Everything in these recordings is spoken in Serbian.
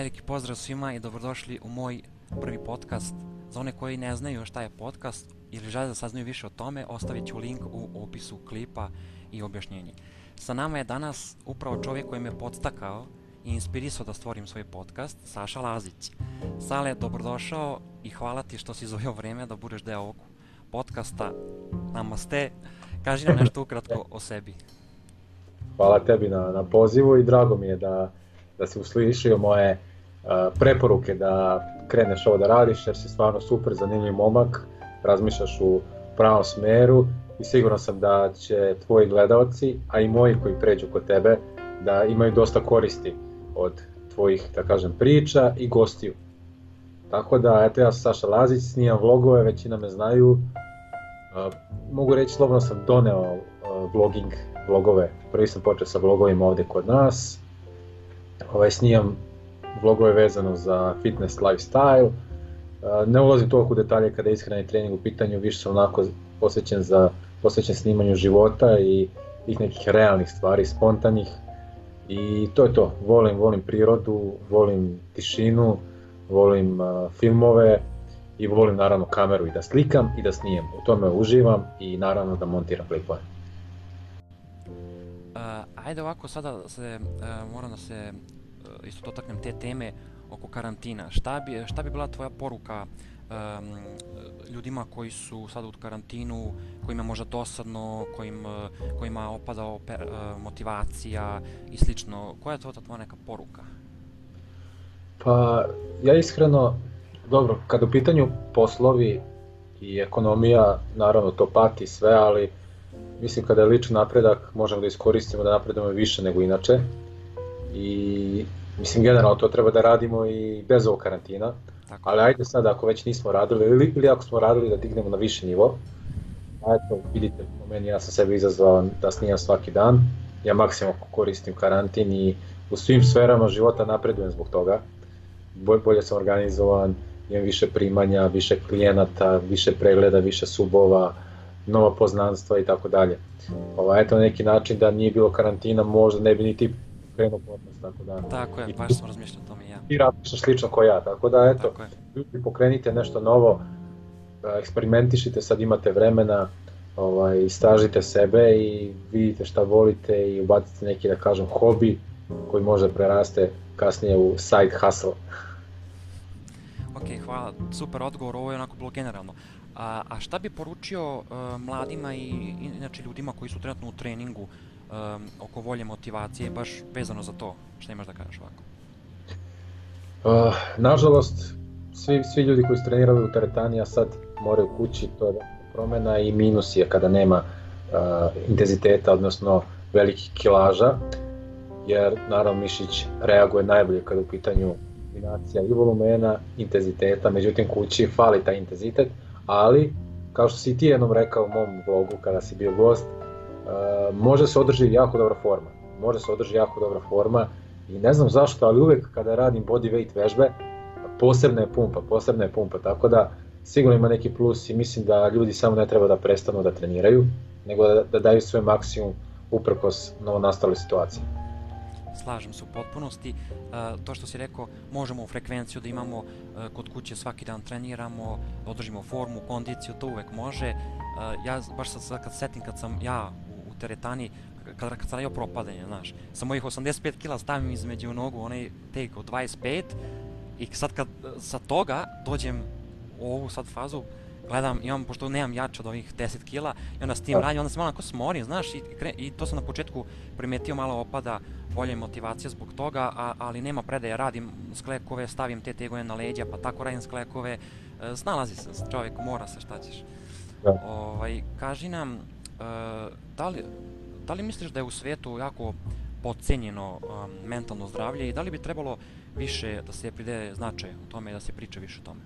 Veliki pozdrav svima i dobrodošli u moj prvi podcast. Za one koji ne znaju šta je podcast ili žele da saznaju više o tome, ostavit ću link u opisu klipa i objašnjenje. Sa nama je danas upravo čovjek koji me podstakao i inspirisao da stvorim svoj podcast, Saša Lazić. Sale, dobrodošao i hvala ti što si izvojio vreme da budeš deo ovog podcasta. Namaste. Kaži nam nešto ukratko o sebi. Hvala tebi na, na pozivu i drago mi je da, da si uslišio moje preporuke da kreneš ovo da radiš jer si stvarno super, zanimljiv momak, razmišljaš u pravom smeru i siguran sam da će tvoji gledalci, a i moji koji pređu kod tebe, da imaju dosta koristi od tvojih, da kažem, priča i gostiju. Tako da, eto ja Saša Lazić, snijam vlogove, većina me znaju. Mogu reći, slobodno sam doneo vlogging, vlogove. Prvi sam počeo sa vlogovima ovde kod nas. Ovaj, snijam vlogove vezano za fitness lifestyle. Uh, ne ulazim toliko u detalje kada je ishrana i trening u pitanju, više sam onako posvećen za posvećen snimanju života i tih nekih realnih stvari, spontanih. I to je to. Volim, volim prirodu, volim tišinu, volim uh, filmove i volim naravno kameru i da slikam i da snijem. U tome uživam i naravno da montiram klipove. Uh, ajde ovako sada se, uh, moram da se isto dotaknem te teme oko karantina. Šta bi, šta bi bila tvoja poruka um, ljudima koji su sada u karantinu, kojima možda dosadno, kojim, kojima opada oper, motivacija i slično. Koja je to ta tvoja neka poruka? Pa ja iskreno, dobro, kad u pitanju poslovi i ekonomija, naravno to pati sve, ali mislim kada je lični napredak možemo da iskoristimo da napredujemo više nego inače i mislim generalno to treba da radimo i bez ovog karantina, Tako. ali ajde sad ako već nismo radili ili, ili ako smo radili da dignemo na više nivo, a eto vidite po meni ja sam sebe izazvao da snijam svaki dan, ja maksimum koristim karantin i u svim sferama života napredujem zbog toga, bolje sam organizovan, imam više primanja, više klijenata, više pregleda, više subova, nova poznanstva i tako dalje. Ovo, eto na neki način da nije bilo karantina, možda ne bi ni ti krenuo podcast, tako da... Tako je, baš sam razmišljao o tome ja. Ti razmišljaš slično kao ja, tako da eto, tako ljudi pokrenite nešto novo, eksperimentišite, sad imate vremena, ovaj, istražite sebe i vidite šta volite i ubacite neki, da kažem, hobi koji može preraste kasnije u side hustle. Ok, hvala, super odgovor, ovo je onako bilo generalno. A, a šta bi poručio uh, mladima i inače ljudima koji su trenutno u treningu um, oko volje motivacije, baš vezano za to, šta imaš da kažeš ovako? Uh, nažalost, svi, svi ljudi koji su trenirali u teretani, a sad moraju kući, to je promena i minus je kada nema uh, intenziteta, odnosno velikih kilaža, jer naravno mišić reaguje najbolje kada u pitanju kombinacija i volumena, intenziteta, međutim kući fali taj intenzitet, ali kao što si ti jednom rekao u mom vlogu kada si bio gost, može se održi jako dobra forma. Može se održi jako dobra forma i ne znam zašto, ali uvek kada radim body weight vežbe, posebna je pumpa, posebna je pumpa, tako da sigurno ima neki plus i mislim da ljudi samo ne treba da prestanu da treniraju, nego da, da daju svoj maksimum uprkos novo nastale situacije slažem se u potpunosti. Uh, to što si rekao, možemo u frekvenciju da imamo uh, kod kuće svaki dan treniramo, održimo formu, kondiciju, to uvek može. Ja baš sad kad setim kad sam ja teretani, kad, kad sam propadanje, znaš, sa mojih 85 kila stavim između nogu onaj take od 25 i sad kad sa toga dođem u ovu sad fazu, gledam, imam, pošto nemam jače od ovih 10 kila, i onda s tim radim, onda se malo onako smorim, znaš, i, i to sam na početku primetio malo opada volja i motivacija zbog toga, a, ali nema predaje, radim sklekove, stavim te tegove na leđa, pa tako radim sklekove, e, snalazi se čovjek, mora se, šta ćeš. Da. Ovaj, kaži nam, da, li, da li misliš da je u svetu jako podcenjeno um, mentalno zdravlje i da li bi trebalo više da se pridaje značaj u tome i da se priča više o tome?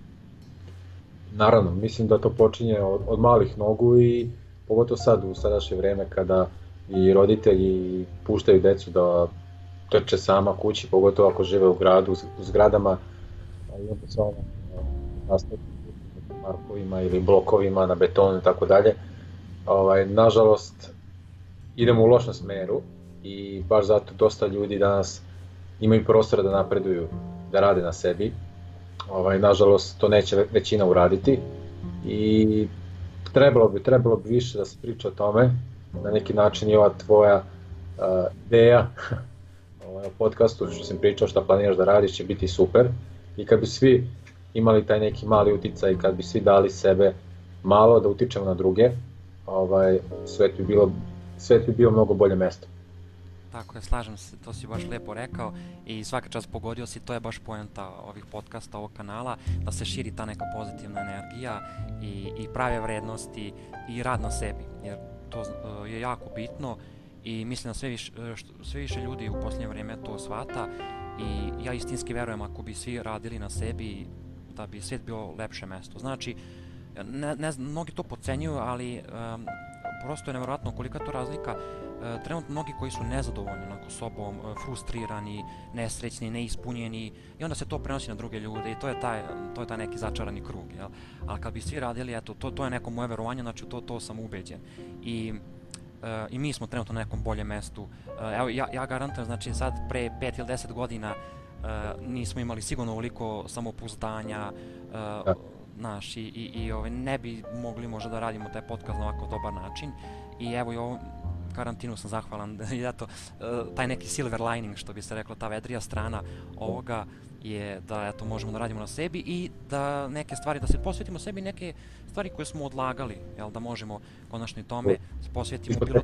Naravno, mislim da to počinje od, od malih nogu i pogotovo sad u sadašnje vreme kada i roditelji puštaju decu da trče sama kući, pogotovo ako žive u gradu, u zgradama, i onda se ono nastavi parkovima ili blokovima na betonu i tako dalje. Ovaj, nažalost, idemo u lošem smeru i baš zato dosta ljudi danas imaju prostora da napreduju, da rade na sebi. Ovaj, nažalost, to neće većina uraditi i trebalo bi, trebalo bi više da se priča o tome, na neki način i ova tvoja uh, ideja ovaj, o podcastu, što sam pričao šta planiraš da radiš će biti super i kad bi svi imali taj neki mali uticaj, kad bi svi dali sebe malo da utičemo na druge, ovaj, svet bi bilo svet bi bio mnogo bolje mesto. Tako je, slažem se, to si baš lepo rekao i svaka čast pogodio si, to je baš poenta ovih podcasta, ovog kanala, da se širi ta neka pozitivna energija i, i prave vrednosti i rad na sebi, jer to uh, je jako bitno i mislim da sve više, sve više ljudi u posljednje vreme to shvata i ja istinski verujem ako bi svi radili na sebi da bi svet bio lepše mesto. Znači, ne, ne znam, mnogi to podcenjuju, ali um, prosto je nevjerojatno kolika to razlika. E, trenutno mnogi koji su nezadovoljni onako sobom, e, frustrirani, nesrećni, neispunjeni i onda se to prenosi na druge ljude i to je taj, to je taj neki začarani krug, jel? Ali kad bi svi radili, eto, to, to je neko moje verovanje, znači to, to sam ubeđen. I e, i mi smo trenutno na nekom boljem mestu. E, evo, ja, ja garantujem, znači sad pre 5 ili 10 godina uh, nismo imali sigurno ovoliko samopouzdanja, uh, naš, i, i, i ovaj, ne bi mogli možda da radimo taj podcast na ovako dobar način. I evo i ovom karantinu sam zahvalan i eto, uh, taj neki silver lining što bi se reklo, ta vedrija strana ovoga je da eto možemo da radimo na sebi i da neke stvari, da se posvetimo sebi neke stvari koje smo odlagali, jel, da možemo konačno i tome posvetimo bilo,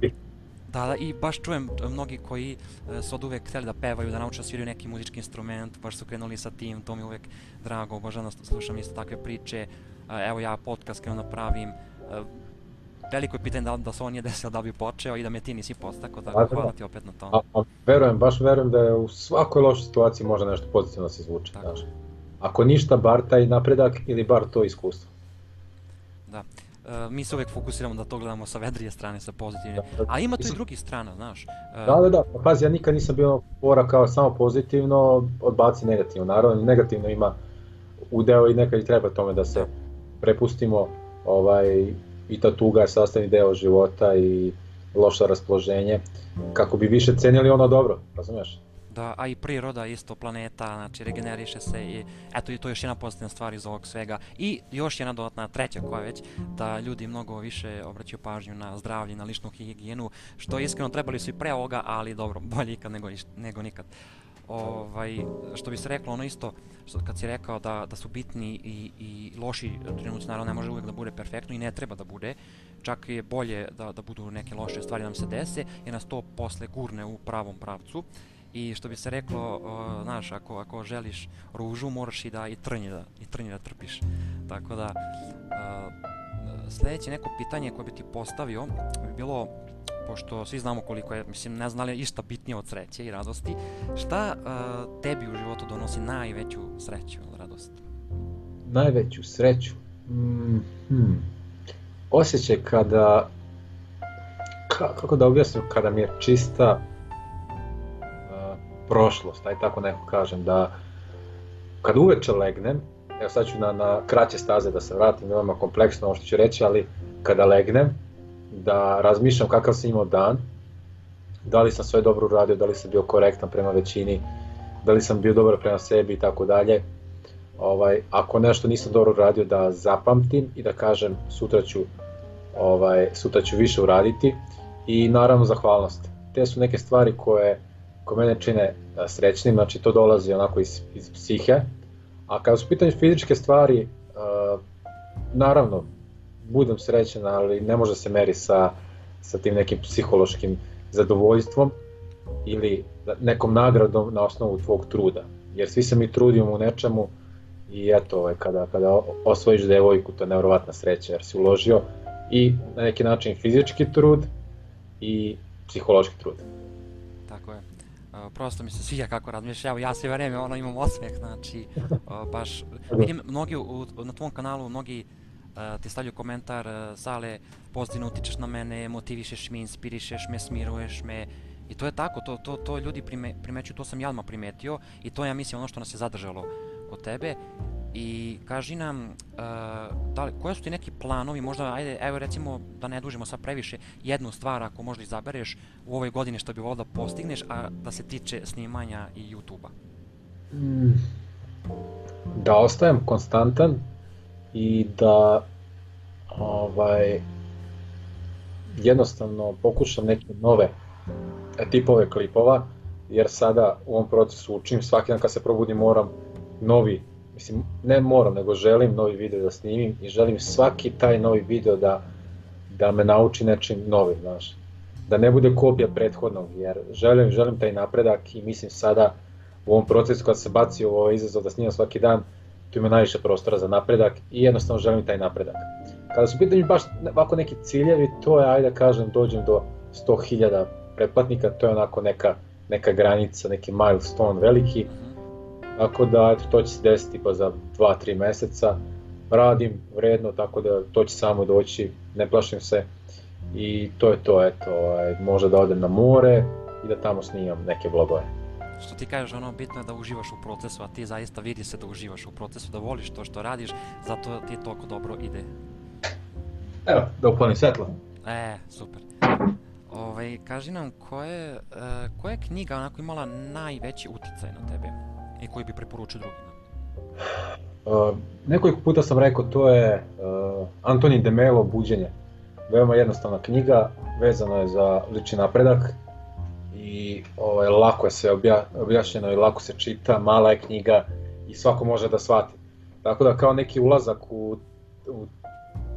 Da, da, i baš čujem mnogi koji e, su od uvek hteli da pevaju, da nauče da sviraju neki muzički instrument, baš su krenuli sa tim, to mi uvek drago, obožavam da slušam isto takve priče. E, evo ja podcast krenuo da pravim, e, veliko je pitanje da, da se on nije desilo da bi počeo i da me ti nisi postako, tako da, hvala ti opet na tome. A, a, verujem, baš verujem da je u svakoj lošoj situaciji može nešto pozitivno da se izvuče. Znaš. Ako ništa, bar taj napredak ili bar to iskustvo. Da. Uh, mi se uvek fokusiramo da to gledamo sa vedrije strane, sa pozitivne. Da, da. A ima tu i drugih strana, znaš. Uh, da, da, da. Pa pazi, ja nikad nisam bio fora kao samo pozitivno, odbaci negativno. Naravno, negativno ima udeo i nekad i treba tome da se prepustimo ovaj, i ta tuga je sastavni deo života i loše raspoloženje kako bi više cenili ono dobro, razumeš? Da, a i priroda isto, planeta, znači regeneriše se i eto i to je još jedna pozitivna stvar iz ovog svega. I još jedna dodatna, treća koja već, da ljudi mnogo više obraćaju pažnju na zdravlje, na ličnu higijenu, što iskreno trebali su i pre ovoga, ali dobro, bolje ikad nego, nego nikad. Ovaj, što bi se reklo, ono isto, što, kad si rekao da, da su bitni i, i loši trenuci, naravno ne može uvek da bude perfektno i ne treba da bude, čak je bolje da, da budu neke loše stvari nam se dese, jer nas to posle gurne u pravom pravcu i što bi se reklo, uh, znaš, ako, ako želiš ružu, moraš i da i trnje da, i trnje da trpiš. Tako da, uh, sledeće neko pitanje koje bi ti postavio bi bilo, pošto svi znamo koliko je, mislim, ne znam li je išta bitnije od sreće i radosti, šta uh, tebi u životu donosi najveću sreću ili radost? Najveću sreću? Mm, hmm. Osjećaj kada, ka, kako da objasnim, kada mi je čista prošlost, aj tako neko kažem, da kad uveče legnem, evo sad ću na, na kraće staze da se vratim, veoma kompleksno ovo što ću reći, ali kada legnem, da razmišljam kakav sam imao dan, da li sam sve dobro uradio, da li sam bio korektan prema većini, da li sam bio dobar prema sebi i tako dalje. Ovaj, ako nešto nisam dobro uradio da zapamtim i da kažem sutra ću, ovaj, sutra ću više uraditi i naravno zahvalnost. Te su neke stvari koje koje mene čine srećnim, znači to dolazi onako iz, iz psihe, a kada su pitanje fizičke stvari, uh, naravno, budem srećan, ali ne može se meri sa, sa tim nekim psihološkim zadovoljstvom ili nekom nagradom na osnovu tvog truda. Jer svi se mi trudimo u nečemu i eto, ovaj, kada, kada osvojiš devojku, to je nevrovatna sreća jer si uložio i na neki način fizički trud i psihološki trud prosto mi se sviđa kako razmišljaš, evo ja sve vreme ono imam osmeh, znači uh, baš vidim mnogi u, na tvom kanalu mnogi uh, ti stavljaju komentar uh, Sale, pozitivno utičeš na mene, motivišeš me, inspirišeš me, smiruješ me. I to je tako, to, to, to ljudi prime, primećuju, to sam ja odmah primetio i to ja mislim ono što nas je zadržalo kod tebe i kaži nam uh, da li, koje su ti neki planovi, možda ajde, evo recimo da ne dužimo sad previše, jednu stvar ako možda izabereš u ovoj godini što bi volio da postigneš, a da se tiče snimanja i YouTube-a. Mm, da ostajem konstantan i da ovaj, jednostavno pokušam neke nove tipove klipova, jer sada u ovom procesu učim, svaki dan kad se probudim moram novi, mislim ne moram, nego želim novi video da snimim i želim svaki taj novi video da, da me nauči nečim novim, znaš. Da ne bude kopija prethodnog, jer želim, želim taj napredak i mislim sada u ovom procesu kad se baci u ovaj izazov da snimam svaki dan, tu ima najviše prostora za napredak i jednostavno želim taj napredak. Kada su pitanju baš ovako neki ciljevi, to je, ajde da kažem, dođem do 100.000 pretplatnika, to je onako neka, neka granica, neki milestone veliki, tako da eto, to će se desiti pa za 2-3 meseca, radim vredno, tako da to će samo doći, ne plašim se i to je to, eto, možda da odem na more i da tamo snimam neke vlogove što ti kažeš, ono, bitno je da uživaš u procesu, a ti zaista vidi se da uživaš u procesu, da voliš to što radiš, zato ti toliko dobro ide. Evo, da upalim svetlo. E, super. Ove, ovaj, kaži nam, koje, uh, koja je knjiga onako imala najveći uticaj na tebe i koji bi preporučio drugima? Uh, nekoliko puta sam rekao, to je uh, Antoni de Melo, Buđenje. Veoma jednostavna knjiga, vezana je za lični napredak i ovaj, lako je sve obja, objašnjeno i lako se čita, mala je knjiga i svako može da shvati. Tako da kao neki ulazak u, u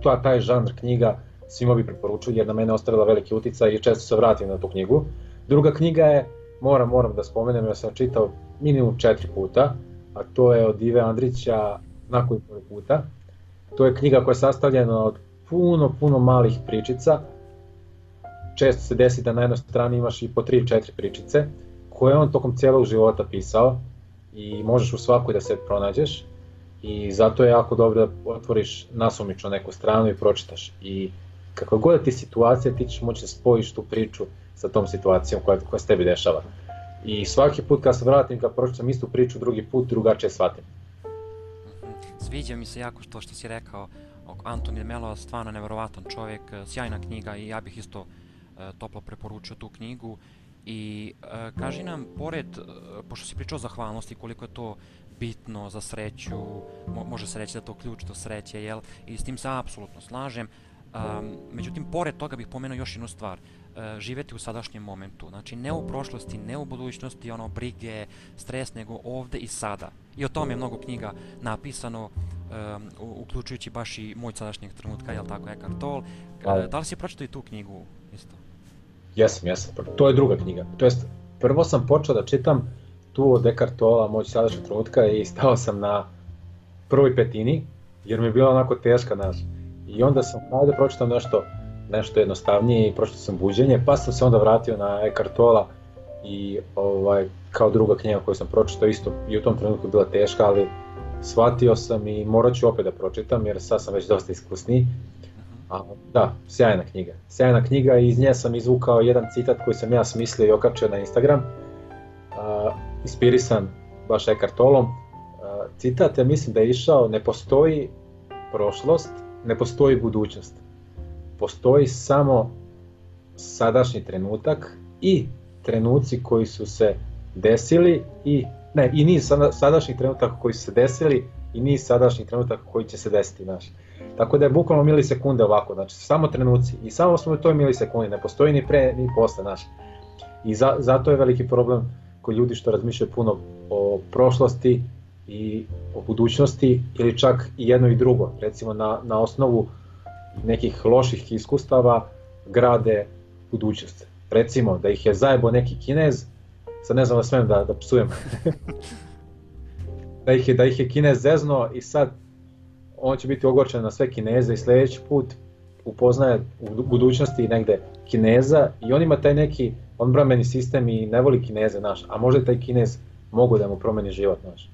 ta, taj žanr knjiga svima bi preporučio jer na mene ostavila veliki uticaj i često se vratim na tu knjigu. Druga knjiga je, moram, moram da spomenem, ja sam čitao minimum četiri puta, a to je od Ive Andrića Znako i puta. To je knjiga koja je sastavljena od puno, puno malih pričica, često se desi da na jednoj strani imaš i po 3-4 pričice koje on tokom cijelog života pisao i možeš u svakoj da se pronađeš i zato je jako dobro da otvoriš nasumično neku stranu i pročitaš i kako god ti situacija ti ćeš moći da spojiš tu priču sa tom situacijom koja, koja se tebi dešava. I svaki put kad se vratim, kad pročitam istu priču, drugi put drugačije shvatim. Mhm. Sviđa mi se jako to što si rekao, Antoni Melo stvarno neverovatan čovjek, sjajna knjiga i ja bih isto E, toplo preporučio tu knjigu i e, kaži nam, pored, e, pošto si pričao o zahvalnosti, koliko je to bitno za sreću, mo, može se reći da je to ključ do sreće, jel? I s tim se apsolutno slažem. Um, međutim, pored toga bih pomenuo još jednu stvar. Uh, živeti u sadašnjem momentu. Znači, ne u prošlosti, ne u budućnosti, ono, brige, stres, nego ovde i sada. I o tome je mnogo knjiga napisano, um, uključujući baš i moj sadašnjeg trenutka, jel tako, Eckhart Tolle. Uh, da li si pročitao i tu knjigu isto? Jesam, jesam. To je druga knjiga. To jest, prvo sam počeo da čitam tu od Eckhart Tolle, Moć sadašnjeg trenutka i stao sam na prvoj petini, jer mi je bila onako teška naš. I onda sam ajde da pročitam nešto, nešto jednostavnije i pročitao sam buđenje, pa sam se onda vratio na Eckhart Tolle i ovaj, kao druga knjiga koju sam pročitao isto i u tom trenutku bila teška, ali shvatio sam i morat ću opet da pročitam jer sad sam već dosta iskusniji A, da, sjajna knjiga. Sjajna knjiga i iz nje sam izvukao jedan citat koji sam ja smislio i okačio na Instagram. Uh, inspirisan baš Eckhart Tollom. Uh, citat, ja mislim da je išao, ne postoji prošlost, ne postoji budućnost. Postoji samo sadašnji trenutak i trenuci koji su se desili i ne, i niz sadašnjih trenutaka koji su se desili i niz sadašnjih trenutaka koji će se desiti, znaš. Tako da je bukvalno milisekunde ovako, znači samo trenuci i samo smo u toj milisekundi, ne postoji ni pre ni posle, znaš. I za, zato je veliki problem kod ljudi što razmišljaju puno o prošlosti i o budućnosti ili čak i jedno i drugo, recimo na, na osnovu nekih loših iskustava grade budućnost. Recimo da ih je zajebo neki kinez, sad ne znam da smem da, da psujem, da ih je, da ih je kinez zezno i sad on će biti ogorčen na sve Kineze i sledeći put upoznaje u budućnosti negde Kineza i on ima taj neki odbrameni sistem i ne voli Kineze, naš, a možda taj Kinez mogu da mu promeni život, naš.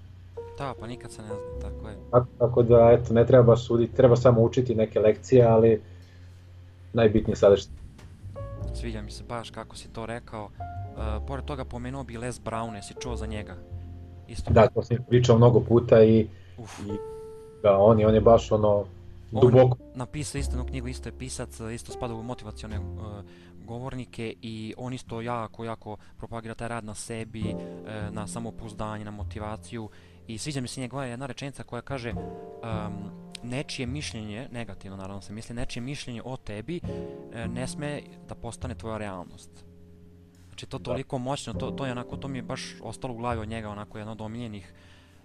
Da, pa nikad se ne zna, tako je. Tako, tako da, eto, ne treba baš suditi, treba samo učiti neke lekcije, ali najbitnije sadašnje. Sviđa mi se baš kako si to rekao. Uh, pored toga pomenuo bi Les Brown, jesi čuo za njega? Isto. Da, to sam pričao mnogo puta i, Uf. i Da, on je, on je baš ono duboko. On napisao isto jednu knjigu, isto je pisac, isto spada u motivacione uh, govornike i on isto jako, jako propagira taj rad na sebi, uh, na samopouzdanje, na motivaciju I sviđa mi se njegova jedna rečenica koja kaže um, nečije mišljenje, negativno naravno se misli, nečije mišljenje o tebi e, ne sme da postane tvoja realnost. Znači to toliko moćno, to, to je onako, to mi je baš ostalo u glavi od njega, onako jedno od omiljenih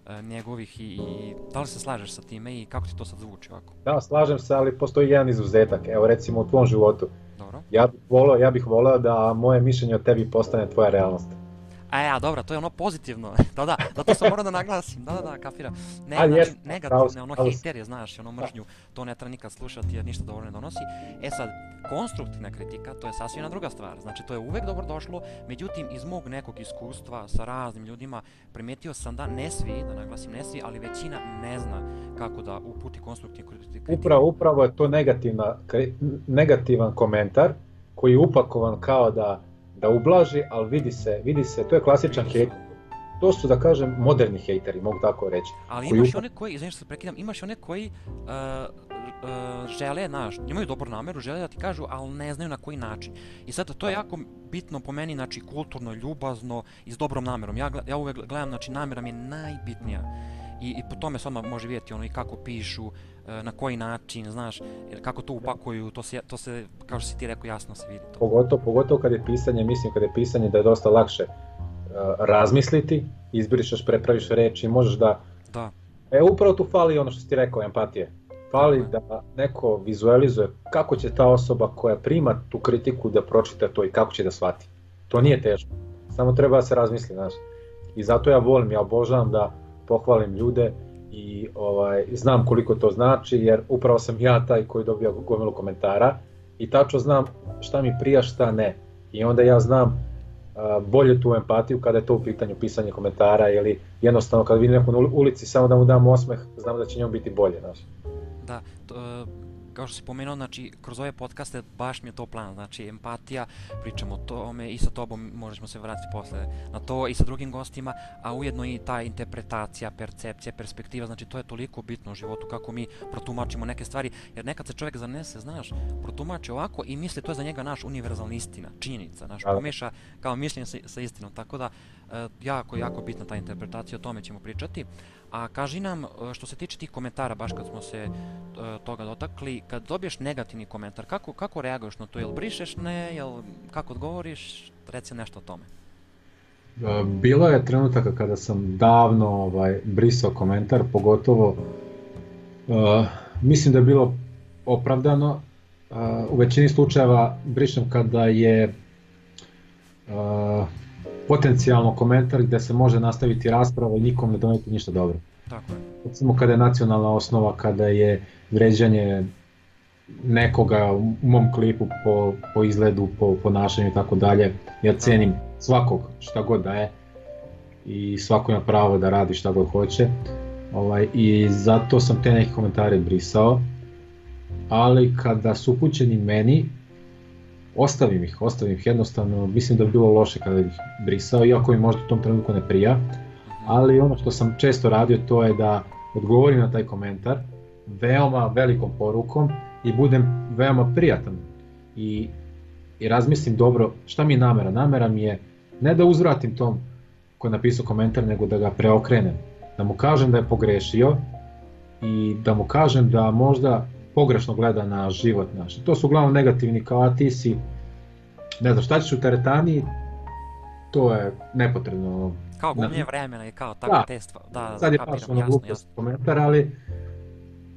e, njegovih i, i da li se slažeš sa time i kako ti to sad zvuči ovako? Da, slažem se, ali postoji jedan izuzetak. Evo recimo u tvom životu. Dobro. Ja bih voleo, ja bih voleo da moje mišljenje o tebi postane tvoja realnost. A ja, dobro, to je ono pozitivno. da, da, da to sam morao da naglasim. Da, da, da, kafira. Ne, A, znači, negativne, ono hejterje, znaš, ono mržnju, to ne treba nikad slušati jer ništa dobro ne donosi. E sad, konstruktivna kritika, to je sasvim jedna druga stvar. Znači, to je uvek dobro došlo, međutim, iz mog nekog iskustva sa raznim ljudima, primetio sam da ne svi, da naglasim ne svi, ali većina ne zna kako da uputi konstruktivnu kritiku. Upravo, upravo je to negativna, negativan komentar koji je upakovan kao da, da ublaži, ali vidi se, vidi se, to je klasičan hejt. To su, da kažem, moderni hejteri, mogu tako reći. Ali koji imaš i upa- one koji, izvini što se prekidam, imaš one koji uh, uh, žele, znaš, imaju dobru nameru, žele da ti kažu, ali ne znaju na koji način. I sad to je jako bitno po meni, znači kulturno, ljubazno i s dobrom namerom. Ja, ja uvek gledam, znači namera mi je najbitnija. I, I po tome se odmah može vidjeti ono i kako pišu, na koji način, znaš, jer kako to upakuju, to se, to se, kao što si ti rekao, jasno se vidi to. Pogotovo, pogotovo kad je pisanje, mislim kad je pisanje da je dosta lakše uh, razmisliti, izbrišeš, prepraviš reči, možeš da... Da, E, upravo tu fali ono što si ti rekao, empatije. Fali Tako da neko vizualizuje kako će ta osoba koja prima tu kritiku da pročita to i kako će da shvati. To nije teško, samo treba da se razmisli, znaš. I zato ja volim, ja obožavam da pohvalim ljude i ovaj, znam koliko to znači, jer upravo sam ja taj koji dobija gomilu komentara i tačno znam šta mi prija, šta ne. I onda ja znam bolje tu empatiju kada je to u pitanju pisanje komentara ili jednostavno kada vidim nekog na uli- ulici samo da mu dam osmeh, znam da će njom biti bolje, znaš. Da, to, kao što si pomenuo, znači, kroz ove podcaste baš mi je to plan, znači, empatija, pričamo o tome i sa tobom možemo se vratiti posle na to i sa drugim gostima, a ujedno i ta interpretacija, percepcija, perspektiva, znači, to je toliko bitno u životu kako mi protumačimo neke stvari, jer nekad se čovjek zanese, znaš, protumači ovako i misli to je za njega naš univerzalna istina, činjenica, znaš, Da. pomeša kao mišljenje sa, sa istinom, tako da, e, jako, jako bitna ta interpretacija, o tome ćemo pričati. A kaži nam, e, što se tiče tih komentara, baš kad smo se e, toga dotakli, kad dobiješ negativni komentar, kako, kako reaguješ na to? Jel brišeš ne, jel kako odgovoriš? Reci nešto o tome. E, Bilo je trenutaka kada sam davno ovaj, brisao komentar, pogotovo uh, mislim da je bilo opravdano. Uh, u većini slučajeva brišem kada je uh, potencijalno komentar gde se može nastaviti rasprava i nikom ne doneti ništa dobro. Tako je. Recimo kada je nacionalna osnova, kada je vređanje nekoga u mom klipu po, po izgledu, po ponašanju i tako dalje. Ja cenim svakog šta god da je i svako ima pravo da radi šta god hoće. Ovaj, I zato sam te neke komentare brisao. Ali kada su upućeni meni, ostavim ih, ostavim ih jednostavno, mislim da bi bilo loše kada bih brisao, iako mi možda u tom trenutku ne prija ali ono što sam često radio to je da odgovorim na taj komentar veoma velikom porukom i budem veoma prijatan i, i razmislim dobro šta mi je namera. Namera mi je ne da uzvratim tom ko je napisao komentar, nego da ga preokrenem. Da mu kažem da je pogrešio i da mu kažem da možda pogrešno gleda na život naš. To su uglavnom negativni kao a ti si ne znam šta ćeš u teretani to je nepotrebno Kao Na- gubljenje vremena i kao tako Da. te stvari. Da, sad je kapiram, baš ono glupost komentar, ali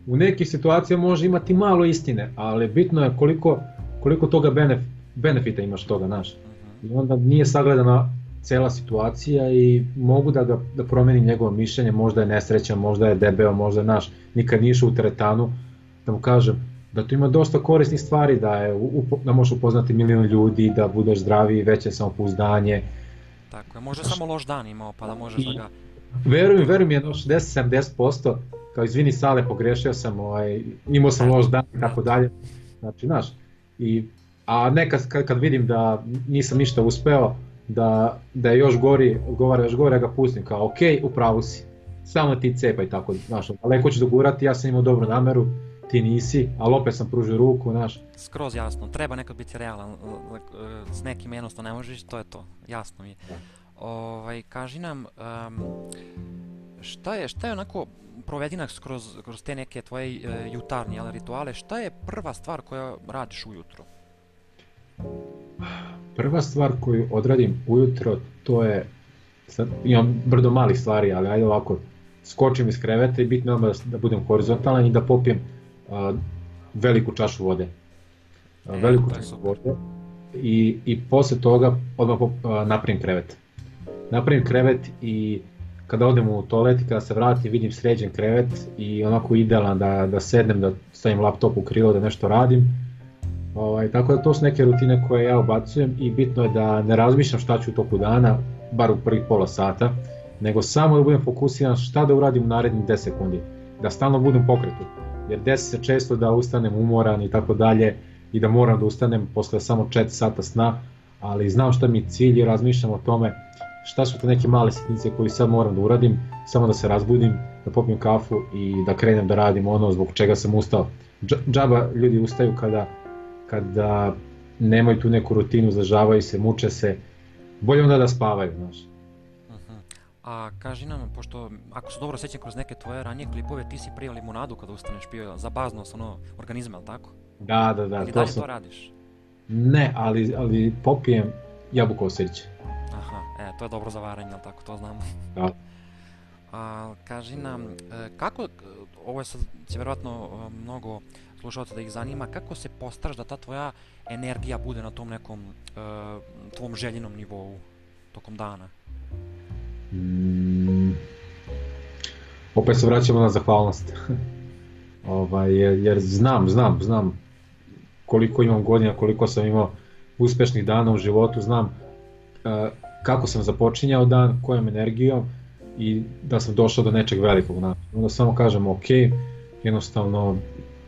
u nekih situacija može imati malo istine, ali bitno je koliko, koliko toga benef, benefita imaš toga, znaš. Mhm. I onda nije sagledana cela situacija i mogu da ga da promenim njegovo mišljenje, možda je nesrećan, možda je debeo, možda je naš, nikad nije išao u teretanu, da mu kažem da tu ima dosta korisnih stvari, da, je, upo, da možeš upoznati milion ljudi, da budeš zdraviji, veće samopouzdanje, Tako je, možda samo loš dan imao, pa da možeš da I- ga... Veruj mi, veruj mi, jedno 60-70%, kao izvini sale, pogrešio sam, ovaj, imao sam loš dan i tako dalje. Znači, znaš, i, a nekad kad, kad vidim da nisam ništa uspeo, da, da je još gori, odgovara još gore, ja ga pustim kao, ok, u pravu si, samo ti cepaj tako, znaš, daleko ću dogurati, ja sam imao dobru nameru, ti nisi, ali opet sam pružio ruku, znaš, Skroz jasno, treba nekad biti realan, s nekim jednostavno ne možeš, to je to, jasno mi je. Da. Ovaj, kaži nam, um, šta je, šta je onako provedina kroz, kroz te neke tvoje e, jutarnje ali, rituale, šta je prva stvar koja radiš ujutro? Prva stvar koju odradim ujutro, to je, sad, imam brdo malih stvari, ali ajde ovako, skočim iz kreveta i bitno je da, da budem horizontalan i da popijem uh, veliku čašu vode. Uh, veliku čašu vode i, i posle toga odmah napravim krevet. Napravim krevet i kada odem u toalet i kada se vratim vidim sređen krevet i onako idealan da, da sednem, da stavim laptop u krilo, da nešto radim. Ovaj, tako da to su neke rutine koje ja obacujem i bitno je da ne razmišljam šta ću u toku dana, bar u prvih pola sata, nego samo da budem fokusiran šta da uradim u narednih 10 sekundi, da stalno budem pokretu, jer desi se često da ustanem umoran i tako dalje i da moram da ustanem posle samo 4 sata sna, ali znam šta mi je cilj i razmišljam o tome šta su te neke male sitnice koje sad moram da uradim, samo da se razbudim, da popijem kafu i da krenem da radim ono zbog čega sam ustao. Džaba ljudi ustaju kada, kada nemaju tu neku rutinu, zažavaju se, muče se, bolje onda da spavaju, znaš. A kaži nam, pošto ako se dobro sećam kroz neke tvoje ranije klipove, ti si prije limunadu kada ustaneš pio za baznost ono organizma, al tako? Da, da, da. Ili to dalje sam... to radiš? Ne, ali, ali popijem jabuko osjeće. E, to je dobro za varanje, ali tako, to znamo. Da. A, kaži nam, e, kako, ovo je sad, će verovatno e, mnogo slušalca da ih zanima, kako se postaraš da ta tvoja energija bude na tom nekom uh, tvom željenom nivou tokom dana? Mm, opet se vraćamo na zahvalnost. ovaj, jer, jer znam, znam, znam koliko imam godina, koliko sam imao uspešnih dana u životu, znam uh, kako sam započinjao dan, kojom energijom i da sam došao do nečeg velikog. Znači. Onda samo kažem ok, jednostavno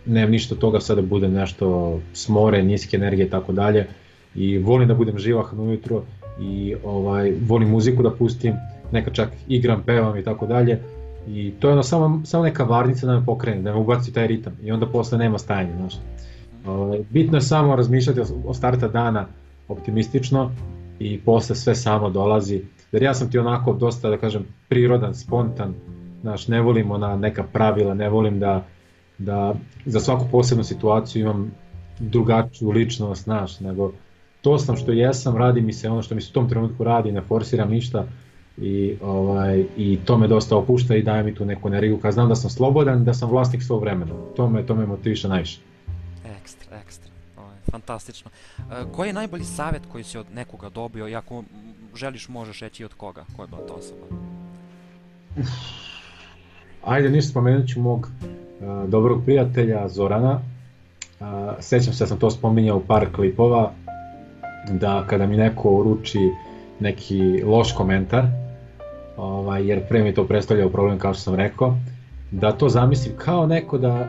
nemam ništa toga sada da bude nešto smore, niske energije i tako dalje i volim da budem živahan ujutro i ovaj, volim muziku da pustim, neka čak igram, pevam i tako dalje i to je ono samo, samo neka varnica da me pokrene, da me ubaci taj ritam i onda posle nema stajanja, znaš. Bitno je samo razmišljati o starta dana optimistično i posle sve samo dolazi. Jer ja sam ti onako dosta, da kažem, prirodan, spontan, znaš, ne volim ona neka pravila, ne volim da, da za svaku posebnu situaciju imam drugačiju ličnost, znaš, nego to sam što jesam, radi mi se ono što mi se u tom trenutku radi, ne forsiram ništa i, ovaj, i to me dosta opušta i daje mi tu neku energiju, kad znam da sam slobodan, da sam vlasnik svog vremena, to me, to me motiviše najviše. Ekstra, ekstra fantastično. E, koji je najbolji savjet koji si od nekoga dobio i ako želiš možeš reći od koga? Ko je bila ta osoba? Ajde, ništa spomenut ću mog uh, dobrog prijatelja Zorana. Uh, sećam se da sam to spominjao u par klipova, da kada mi neko uruči neki loš komentar, ovaj, jer pre mi to predstavljao problem kao što sam rekao, da to zamislim kao neko da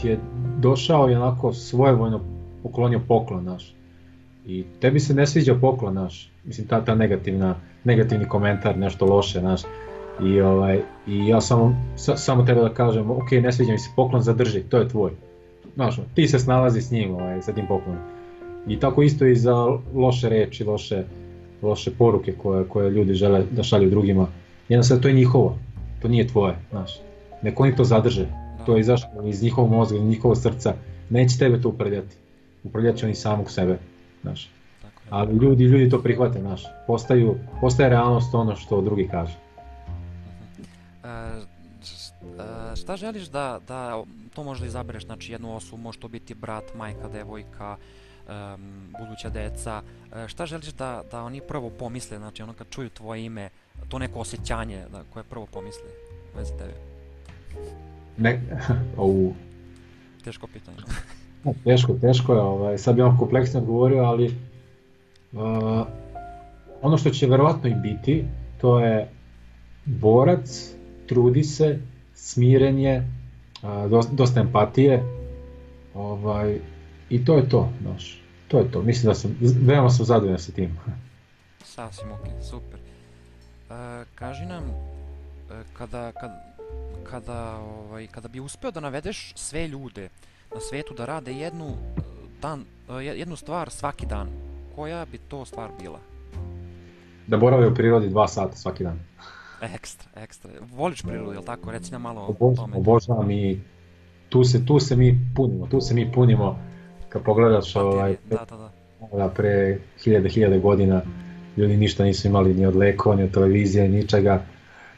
ti je došao i onako svojevojno poklonio poklon naš. I tebi se ne sviđa poklon naš, mislim ta, ta negativna, negativni komentar, nešto loše naš. I, ovaj, i ja samo, sa, samo treba da kažem, ok, ne sviđa mi se poklon, zadrži, to je tvoj. Znaš, ti se snalazi s njim, ovaj, sa tim poklonom. I tako isto i za loše reči, loše, loše poruke koje, koje ljudi žele da šalju drugima. Jednostavno, to je njihovo, to nije tvoje, znaš. Neko oni to zadrže, to je izašlo iz njihovog mozga, iz njihovog srca, neće tebe to uprljati upravljat će oni samog sebe, znaš. Ali ljudi, ljudi to prihvate, znaš. Postaju, postaje realnost ono što drugi kaže. Uh, šta želiš da, da to možda izabereš, znači jednu osobu, može to biti brat, majka, devojka, um, buduća deca, uh, šta želiš da, da oni prvo pomisle, znači ono kad čuju tvoje ime, to neko osjećanje da, koje prvo pomisle vezi tebe? Ne, au. Teško pitanje. Teško, teško je, ovaj, sad bih vam kompleksno odgovorio, ali uh, ono što će verovatno i biti, to je borac, trudi se, smirenje, uh, dosta, dosta empatije, ovaj, i to je to, znaš, to je to, mislim da sam, veoma sam zadovoljan sa tim. Sasvim ok, super. Uh, kaži nam, uh, kada, kada, kada, ovaj, kada bi uspeo da navedeš sve ljude na svetu da rade jednu, dan, jednu stvar svaki dan, koja bi to stvar bila? Da borave u prirodi dva sata svaki dan. Ekstra, ekstra. Voliš prirodu, jel tako? Reci nam malo o tome. Obožavam i tu se, tu se mi punimo, tu se mi punimo kad pogledaš ovaj, da, da, da. da pre hiljade, hiljade godina ljudi ništa nisu imali ni od lekova, ni od televizije, ničega.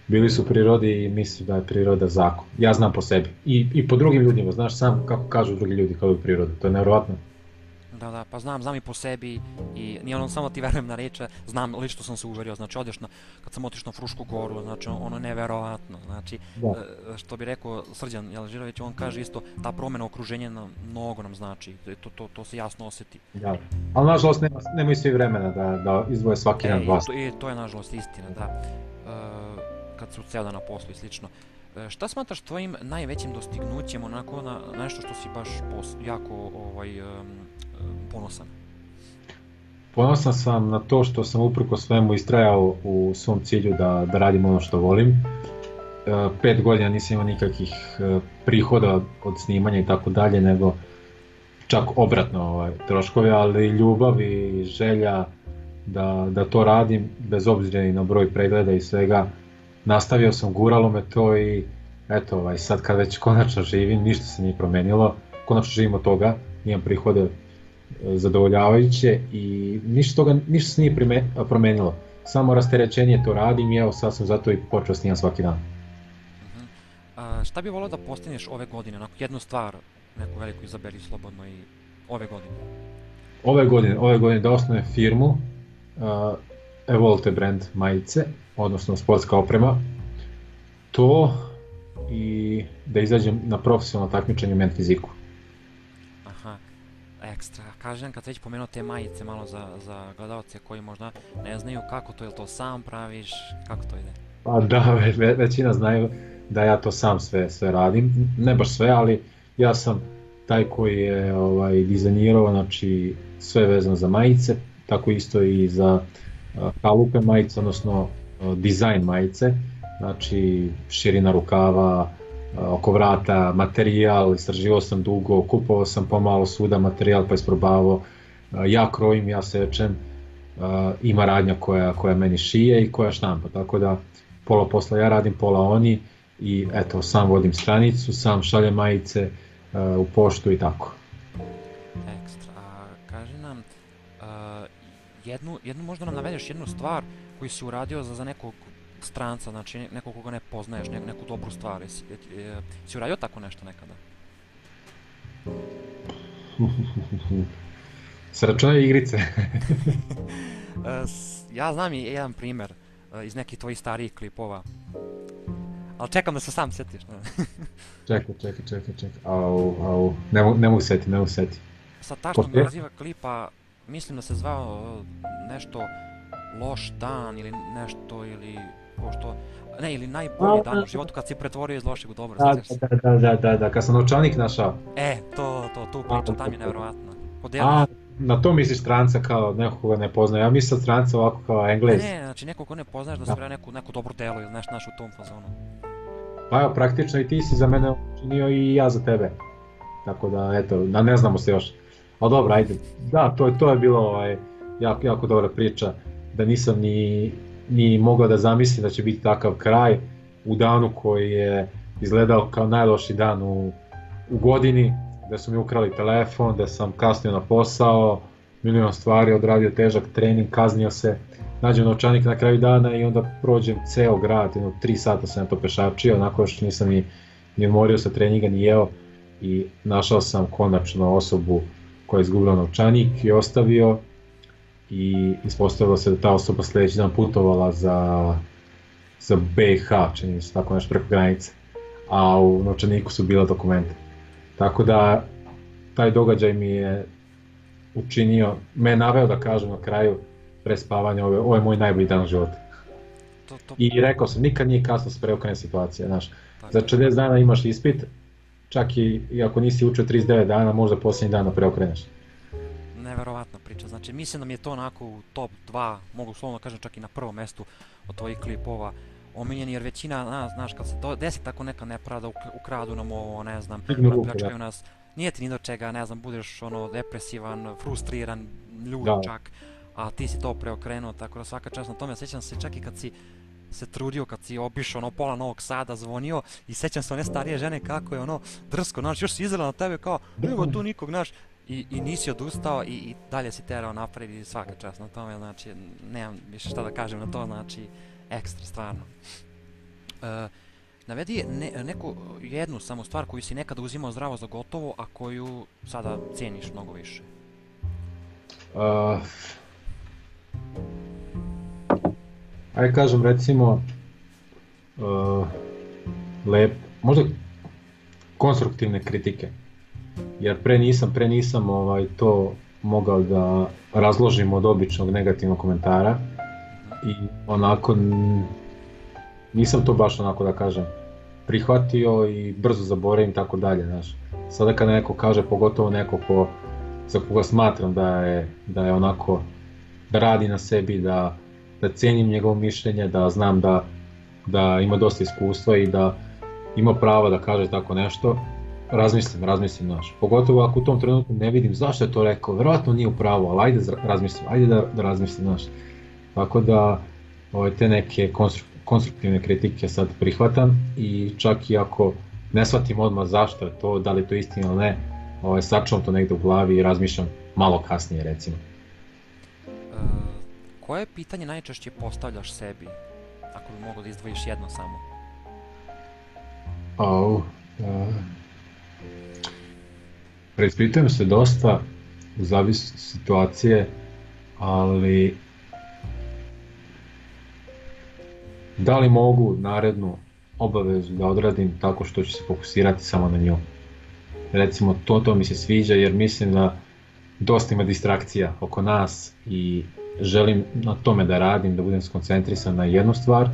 Bili su prirodi i mislim da je priroda zakon. Ja znam po sebi. I, i po drugim ljudima, znaš sam kako kažu drugi ljudi kao je priroda. To je nevjerovatno. Da, da, pa znam, znam i po sebi i nije ono samo ti verujem na reče, znam, lično sam se uverio, znači odeš na, kad sam otišao na Frušku goru, znači ono je neverovatno, znači, da. E, što bi rekao Srđan Jelžirović, on kaže isto, ta promena okruženja na, mnogo nam znači, to, to, to se jasno oseti. Da, ali nažalost nema, nema svi vremena da, da izdvoje svaki e, dan. I to, to je nažalost istina, da, e, kad su ceo dan na poslu i slično. E, šta smatraš tvojim najvećim dostignućem onako na nešto što si baš pos, jako ovaj, um, ponosan? Ponosan sam na to što sam uprko svemu istrajao u svom cilju da, da radim ono što volim. E, pet godina nisam imao nikakvih e, prihoda od snimanja i tako dalje, nego čak obratno ovaj, troškove, ali ljubav i želja da, da to radim, bez obzira i na broj pregleda i svega, nastavio sam, guralo me to i eto, ovaj, sad kad već konačno živim, ništa se nije promenilo, konačno živim od toga, imam prihode zadovoljavajuće i ništa toga ništa se nije promenilo. Samo rasterećenje to radim i evo sad sam zato i počeo snimam svaki dan. Uh -huh. A, šta bi volao da postigneš ove godine, onako jednu stvar, neku veliku izaberi slobodno i ove godine? Ove godine, ove godine da osnovne firmu uh, Evolte brand majice, odnosno sportska oprema. To i da izađem na profesionalno takmičenje u men fiziku ekstra. Kažem, kad već pomenuo te majice malo za, za gledalce koji možda ne znaju kako to, je to sam praviš, kako to ide? Pa da, ve, većina znaju da ja to sam sve sve radim, ne baš sve, ali ja sam taj koji je ovaj dizajnirao, znači sve vezano za majice, tako isto i za kalupe majice, odnosno dizajn majice, znači širina rukava, oko vrata, materijal, istraživao sam dugo, kupovao sam pomalo svuda materijal pa isprobavao, ja krojim, ja sečem, ima radnja koja, koja meni šije i koja štampa, tako da pola posla ja radim, pola oni i eto, sam vodim stranicu, sam šaljem majice u poštu i tako. Ekstra, a kaži nam, jednu, jednu možda nam navedeš jednu stvar koju si uradio za, za nekog stranca, znači nekog koga ne poznaješ, neku, neku dobru stvar. Jesi, je, si uradio tako nešto nekada? Sračunaj igrice. E, ja znam i jedan primer e, iz nekih tvojih starijih klipova. Ali čekam da se sam setiš. čekaj, čekaj, čekaj, čekaj. Au, au, ne, mogu, ne mogu seti, ne mogu seti. Sa tašnom naziva klipa, mislim da se zvao nešto loš dan ili nešto ili pošto ne, ili najbolji dan u životu kad si pretvorio iz lošeg u dobro, da, da, da, da, da, da, kad sam novčanik našao. E, to, to, tu priča, tam je nevjerovatno. A, na to misliš stranca kao nekog koga ne poznaje, ja mislim stranca ovako kao englez. Ne, ne, znači nekog ko ne poznaješ da se da. neku, neku dobru delu ili nešto naš u tom fazonu. Pa evo, praktično i ti si za mene učinio i ja za tebe. Tako da, eto, da ne znamo se još. Ali dobro, ajde. Da, to, to je bilo ovaj, jako, jako dobra priča. Da nisam ni ni mogao da zamislim da će biti takav kraj u danu koji je izgledao kao najloši dan u, u godini, da su mi ukrali telefon, da sam kasnio na posao, milion stvari, odradio težak trening, kaznio se, nađem novčanik na kraju dana i onda prođem ceo grad, jedno 3 sata sam to pešačio, onako što nisam ni, ni umorio sa treninga, ni jeo i našao sam konačno osobu koja je izgubila novčanik i ostavio i ispostavilo se da ta osoba sledeći dan putovala za, za BiH, čini se tako nešto preko granice, a u novčaniku su bila dokumenta. Tako da taj događaj mi je učinio, me naveo da kažem na kraju pre spavanja, ovo, ovo je moj najbolji dan u životu. To, to... I rekao sam, nikad nije kasno se preokrene situacija, znaš. Za 40 dana imaš ispit, čak i, i ako nisi učio 39 dana, možda posljednji dana preokreneš neverovatna priča. Znači, mislim da mi je to onako u top 2, mogu slovno kažem čak i na prvom mestu od tvojih klipova omiljeni, jer većina, na, znaš, kad se to desi tako neka nepravda, ukradu nam ovo, ne znam, pljačkaju nas, nije ti ni do čega, ne znam, budeš ono depresivan, frustriran, ljud da. čak, a ti si to preokrenuo, tako da svaka čast na tome, sjećam se čak i kad si se trudio kad si obišao ono pola Novog Sada, zvonio i sećam se one starije žene kako je ono drsko, znaš, još si izrela na tebe kao, nema tu nikog, znaš, i, i nisi odustao i, i dalje si terao napred i svaka čast na tome, znači, nemam više šta da kažem na to, znači, ekstra, stvarno. Uh, navedi ne, neku jednu samo stvar koju si nekada uzimao zdravo za gotovo, a koju sada ceniš mnogo više. Uh, ajde kažem recimo uh, lep, možda konstruktivne kritike. Jer pre nisam, pre nisam ovaj, to mogao da razložim od običnog negativnog komentara i onako nisam to baš onako da kažem prihvatio i brzo zaboravim tako dalje, znaš. Sada kada neko kaže, pogotovo neko ko, za koga smatram da je, da je onako, da radi na sebi, da, da cenim njegovo mišljenje, da znam da, da ima dosta iskustva i da ima prava da kaže tako nešto, razmislim, razmislim, znaš. Pogotovo ako u tom trenutku ne vidim zašto je to rekao, verovatno nije u pravu, ali ajde razmislim, ajde da, da razmislim, znaš. Tako da, ovaj, te neke konstruktivne kritike sad prihvatam i čak i ako ne shvatim odmah zašto je to, da li je to istina ili ne, ovaj, sačuvam to negde u glavi i razmišljam malo kasnije recimo. E, koje pitanje najčešće postavljaš sebi, ako bi mogao da izdvojiš jedno samo? Oh, uh, preispitujem se dosta u zavis situacije, ali da li mogu narednu obavezu da odradim tako što ću se fokusirati samo na nju. Recimo to, to mi se sviđa jer mislim da dosta ima distrakcija oko nas i želim na tome da radim, da budem skoncentrisan na jednu stvar,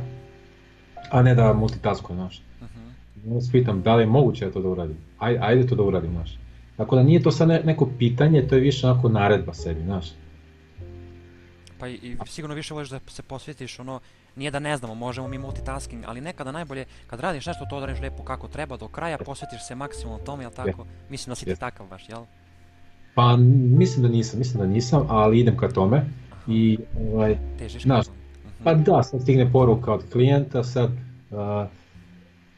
a ne da multitaskujem, znaš. Uh -huh. se pitam da li je moguće da to da uradim, ajde, ajde to da uradim, znaš. Tako da nije to sad neko pitanje, to je više onako naredba sebi, znaš. Pa i, sigurno više voliš da se posvetiš ono, nije da ne znamo, možemo mi multitasking, ali nekada najbolje kad radiš nešto to odradiš lepo kako treba do kraja, posvetiš se maksimum tome, jel tako? Yeah. Mislim da si ti takav baš, jel? Pa mislim da nisam, mislim da nisam, ali idem ka tome Aha. i ovaj, Težiš znaš, uh -huh. pa da, sad stigne poruka od klijenta, sad uh,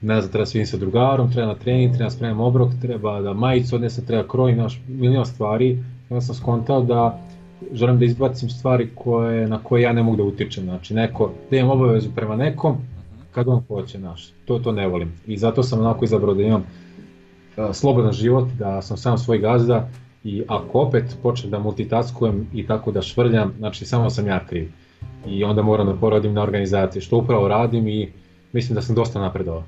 ne znam, treba svim sa drugarom, treba na trening, treba spremam obrok, treba da majicu odnesem, treba kroj, naš milion stvari. Ja sam skontao da želim da izbacim stvari koje, na koje ja ne mogu da utičem. Znači, neko, da imam obavezu prema nekom, kad on hoće, naš, to, to ne volim. I zato sam onako izabrao da imam uh, slobodan život, da sam sam svoj gazda i ako opet počnem da multitaskujem i tako da švrljam, znači samo sam ja kriv. I onda moram da poradim na organizaciji, što upravo radim i mislim da sam dosta napredovao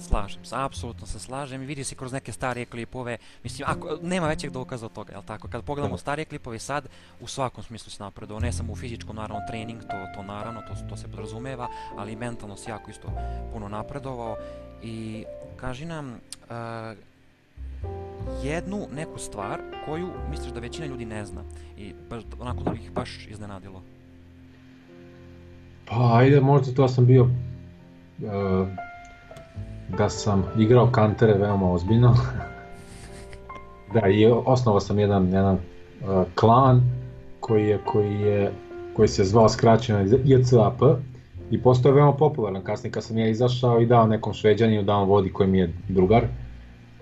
slažem se, apsolutno se slažem i vidi se kroz neke starije klipove, mislim, ako, nema većeg dokaza od toga, jel tako? Kad pogledamo starije klipove sad, u svakom smislu se napredovao, ne samo u fizičkom, naravno, trening, to, to naravno, to, to se podrazumeva, ali i mentalno se jako isto puno napredovao i kaži nam, uh, jednu neku stvar koju misliš da većina ljudi ne zna i baš, onako da bi ih baš iznenadilo? Pa ajde, možda to sam bio uh, da sam igrao kantere veoma ozbiljno. da, i osnovao sam jedan, jedan uh, klan koji je, koji je koji se zvao skraćeno JCAP i postao veoma popularan. Kasnije kad sam ja izašao i dao nekom šveđaninu da on vodi koji mi je drugar,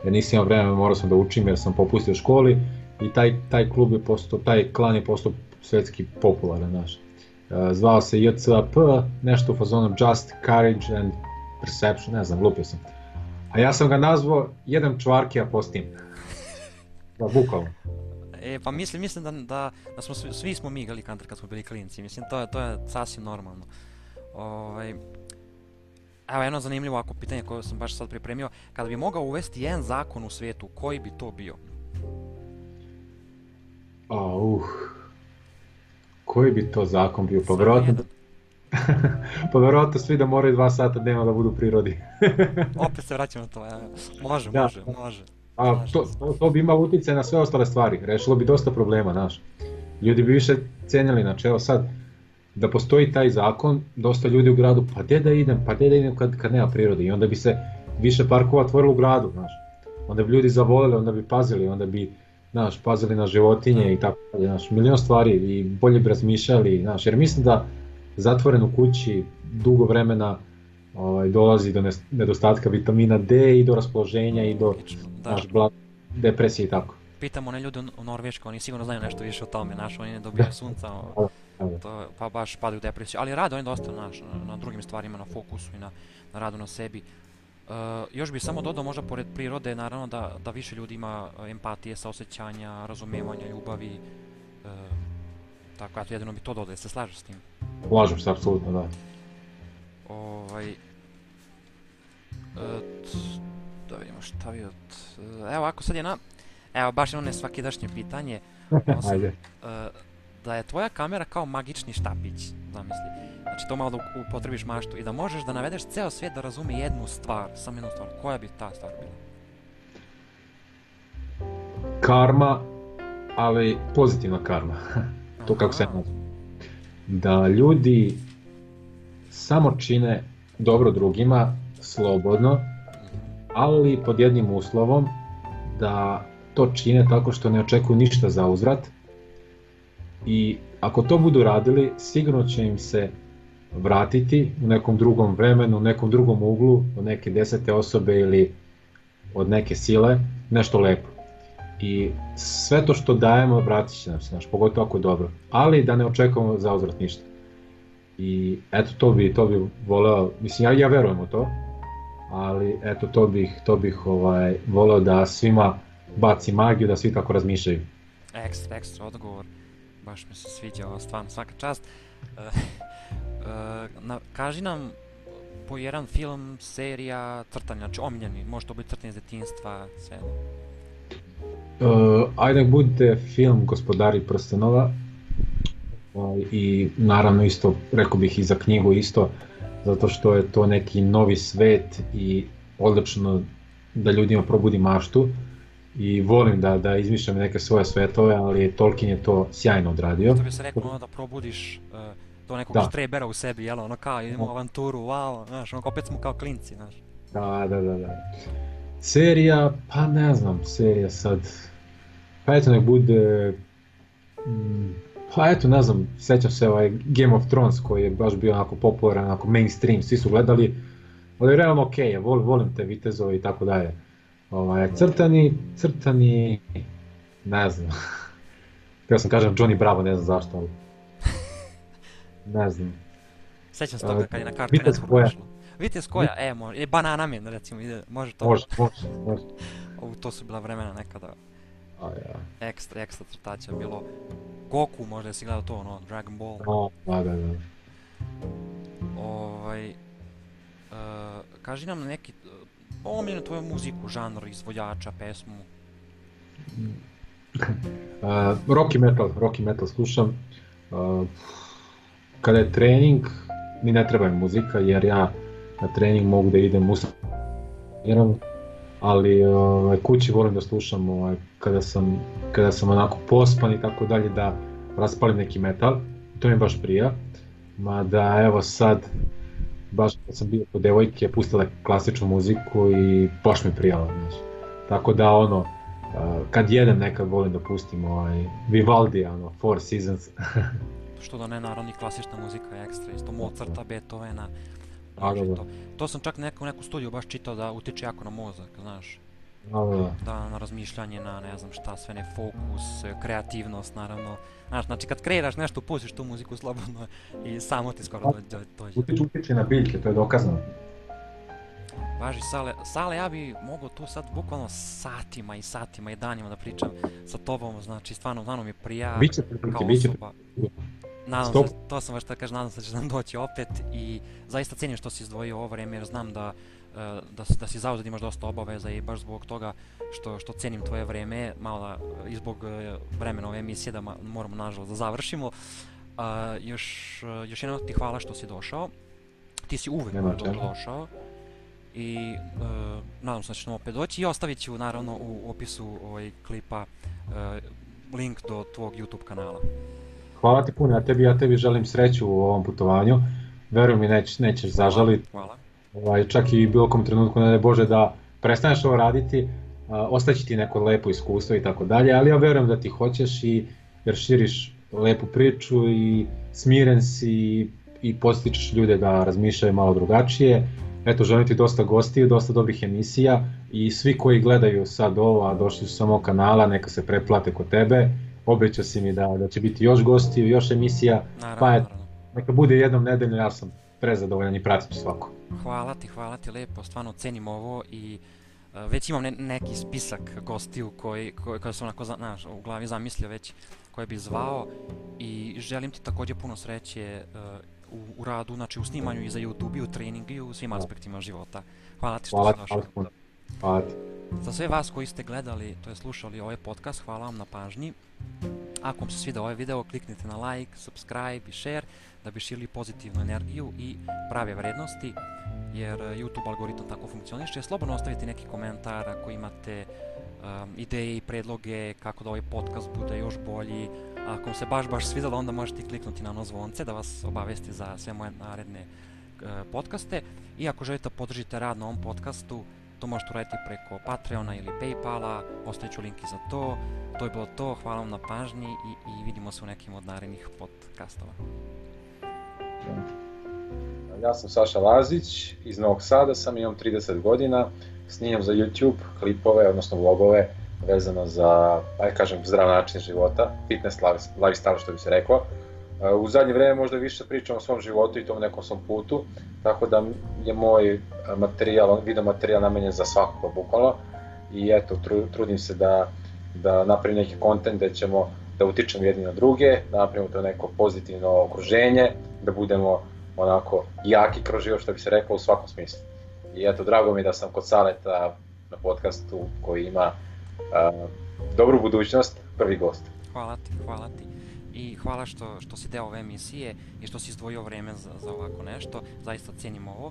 jer nisam imao vremena, morao sam da učim jer sam popustio školi i taj, taj klub je postao, taj klan je postao svetski popularan, znaš. Uh, zvao se JCAP, nešto u fazonu Just Courage and Perception, ne znam, lupio sam. A ja sam ga nazvao jedan čvarkija postim. Da, bukvalno. E, pa mislim, mislim da, da, da smo svi, svi smo mi igrali Counter kad smo bili klinci, mislim, to je, to je sasvim normalno. Ovaj, evo jedno zanimljivo ako pitanje koje sam baš sad pripremio, kada bi mogao uvesti jedan zakon u svetu, koji bi to bio? A, uh, koji bi to zakon bio? Pa verovatno pa verovatno svi da moraju dva sata dnevno da budu u prirodi. Opet se vraćamo na to, ja. može, da. može, može. A to, to, to bi imalo utjecaj na sve ostale stvari, rešilo bi dosta problema, znaš. Ljudi bi više cenjali, znači evo sad, da postoji taj zakon, dosta ljudi u gradu, pa gde da idem, pa gde da idem kad, kad nema prirode i onda bi se više parkova otvorilo u gradu, znaš. Onda bi ljudi zavoleli, onda bi pazili, onda bi, znaš, pazili na životinje i tako, znaš, milion stvari i bolje bi razmišljali, znaš, jer mislim da zatvoren u kući dugo vremena ovaj, dolazi do nedostatka vitamina D i do raspoloženja i do da. naš blag, depresije i tako. Pitamo one ljude u Norveškoj, oni sigurno znaju nešto više o tome, naš, oni ne dobijaju sunca, to, pa baš padaju u depresiju, ali rade oni dosta naš, na, na drugim stvarima, na fokusu i na, na radu na sebi. Uh, još bih samo dodao možda pored prirode naravno da, da više ljudi ima empatije, saosećanja, razumevanja, ljubavi. Uh, tako, eto jedino bi to dodao, se slažeš s tim? Slažem se, apsolutno, da. Ovaj, uh, da vidimo šta bi od... Evo, ako sad je na... Evo, baš ono svakidašnje pitanje. Ajde. Uh, da je tvoja kamera kao magični štapić, zamisli. Znači to malo da upotrebiš maštu i da možeš da navedeš ceo svijet da razume jednu stvar, samo jednu stvar. Koja bi ta stvar bila? Karma, ali pozitivna karma. to kako se nazva. Da ljudi samo čine dobro drugima, slobodno, ali pod jednim uslovom da to čine tako što ne očekuju ništa za uzvrat i ako to budu radili, sigurno će im se vratiti u nekom drugom vremenu, u nekom drugom uglu, od neke desete osobe ili od neke sile, nešto lepo. I sve to što dajemo vratit će nam se, znaš, pogotovo ako je dobro. Ali da ne očekujemo za uzvrat ništa. I eto to bi, to bi voleo, mislim ja, ja verujem u to, ali eto to bih, to bih ovaj, voleo da svima baci magiju, da svi tako razmišljaju. Ekstra, ekstra odgovor baš mi se sviđa ovo, stvarno, svaka čast. Uh, na, kaži nam po jedan film, serija, crtanja, znači omiljeni, može to biti crtanje iz detinstva, sve. Uh, ajde bude film Gospodari prstenova uh, i naravno isto, rekao bih i za knjigu isto, zato što je to neki novi svet i odlično da ljudima probudi maštu. I volim da, da izmišljam neke svoje svetove, ali Tolkien je to sjajno odradio. Što bi se rekao, ono da probudiš uh, to nekog da. štrebera u sebi, jel, ono kao idemo u avanturu, wow, znaš, ono opet smo kao klinci, znaš. Da, da, da, da. Serija, pa ne znam, serija sad, pa eto nek bude, pa eto ne znam, sećam se ovaj Game of Thrones koji je baš bio onako popularan, onako mainstream, svi su gledali, ali realno okej, okay, volim, volim te vitezove i tako dalje. Ovaj, crtani, crtani, ne znam. Htio sam kažem Johnny Bravo, ne znam zašto, ali... Ne znam. Sećam se toga kad je na kartu Vitez koja. Vitez koja, e, može, banana min, recimo, ide, može to. Može, može, može. Ovo, to su bila vremena nekada. Ja. Ekstra, ekstra crtaća, bilo Goku, možda si gledao to, ono, Dragon Ball. O, da, da, da. Ovaj, uh, kaži nam neki omiljenu tvoju muziku, žanr, izvođača, pesmu? uh, rocky metal, rocky metal slušam. Uh, kada je trening, mi ne treba muzika, jer ja na trening mogu da idem usamiran, ali uh, kući volim da slušam uh, kada, sam, kada sam onako pospan i tako dalje, da raspalim neki metal, to mi baš prija. Mada evo sad baš kad sam bio kod devojke, pustila klasičnu muziku i baš mi prijala, znaš. Tako da ono, kad jedem nekad volim da pustim ovaj Vivaldi, ono, Four Seasons. Što da ne, naravno i klasična muzika je ekstra, isto Mozarta, Beethovena, A, da, da. To. to sam čak neku, neku studiju baš čitao da utiče jako na mozak, znaš. Da, da. da, na razmišljanje, na ne znam šta, sve ne fokus, kreativnost, naravno. Znaš, znači kad kreiraš nešto, pustiš tu muziku slobodno i samo ti skoro dođe. dođe. Utiče na biljke, to je dokazano. Važi, Sale, Sale, ja bi mogao tu sad bukvalno satima i satima i danima da pričam sa tobom, znači stvarno, stvarno mi prija biće, kao biće, osoba. Nadam se, to sam baš da kažem, nadam se da će nam doći opet i zaista cijenim što si izdvojio ovo vreme jer znam da E, da, da si zauzet imaš dosta obaveza i baš zbog toga što, što cenim tvoje vreme, malo da, i zbog e, vremena ove emisije da moramo nažalost da završimo. Uh, još, još jednom ti hvala što si došao. Ti si uvek dobro došao. I uh, nadam se da ćemo opet doći i ostavit ću naravno u opisu ovaj klipa uh, link do tvog YouTube kanala. Hvala ti puno, ja tebi, ja tebi želim sreću u ovom putovanju. Verujem mi neć, nećeš zažaliti. Hvala ovaj, čak i bilo kom trenutku, ne Bože, da prestaneš ovo raditi, a, ostaće ti neko lepo iskustvo i tako dalje, ali ja verujem da ti hoćeš i jer širiš lepu priču i smiren si i postičeš ljude da razmišljaju malo drugačije. Eto, želim ti dosta gostiju, dosta dobrih emisija i svi koji gledaju sad ovo, a došli su samo kanala, neka se pretplate kod tebe. Obećao si mi da, da će biti još gostiju, još emisija, Naravno, pa et, naravno. neka bude jednom nedeljno, ja sam prezadovoljan i pratit ću svako. Hvala ti, hvala ti lepo, stvarno cenim ovo i uh, već imam ne, neki spisak gostiju koji, koji, koji sam onako za, znaš, u glavi zamislio već koje bi zvao i želim ti takođe puno sreće uh, u, u radu, znači u snimanju i za YouTube i u treningu i u svim aspektima života. Hvala ti što Hvala si došao. hvala. Hvala ti. Za sve vas koji ste gledali, to je slušali ovaj podcast, hvala vam na pažnji. Ako vam se svidao ovaj video, kliknite na like, subscribe i share da bi širili pozitivnu energiju i prave vrednosti, jer YouTube algoritam tako funkcioniše. Slobodno ostavite neki komentar ako imate um, ideje i predloge kako da ovaj podcast bude još bolji. Ako vam se baš baš svidalo, onda možete kliknuti na ono zvonce da vas obavesti za sve moje naredne podcaste. I ako želite da podržite rad na ovom podcastu, to možete uraditi preko Patreona ili Paypala, ostavit ću link i za to. To je bilo to, hvala vam na pažnji i, i vidimo se u nekim od narednih podcastova. Ja sam Saša Lazić, iz Novog Sada sam, imam 30 godina, snimam za YouTube klipove, odnosno vlogove vezano za, aj kažem, zdrav način života, fitness lifestyle što bi se reklo. U zadnje vreme možda više pričam o svom životu i tom nekom svom putu, tako da je moj materijal, video materijal namenjen za svakoga bukvalno i eto, trudim se da, da napravim neki kontent gde ćemo da utičemo jedni na druge, da napravimo to neko pozitivno okruženje, da budemo onako jaki kroz život što bi se reklo u svakom smislu. I eto, drago mi je da sam kod Saleta na podcastu koji ima uh, dobru budućnost, prvi gost. Hvala ti, hvala ti. I hvala što, što si deo ove emisije i što si izdvojio vreme za, za ovako nešto. Zaista cijenim ovo.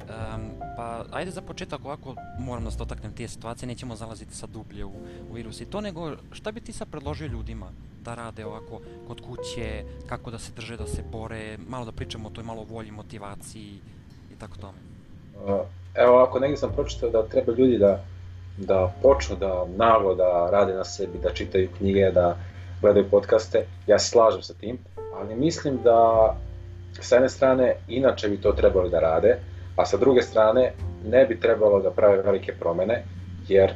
Um, pa ajde za početak ovako moram da se dotaknem te situacije, nećemo zalaziti sad dublje u, u virus i to, nego šta bi ti sad predložio ljudima da rade ovako kod kuće, kako da se drže, da se bore, malo da pričamo o toj malo volji, motivaciji i tako tome. Evo ovako, negdje sam pročitao da treba ljudi da, da počnu da naglo da rade na sebi, da čitaju knjige, da gledaju podcaste, ja se slažem sa tim, ali mislim da sa jedne strane inače bi to trebali da rade, a sa druge strane ne bi trebalo da prave velike promene, jer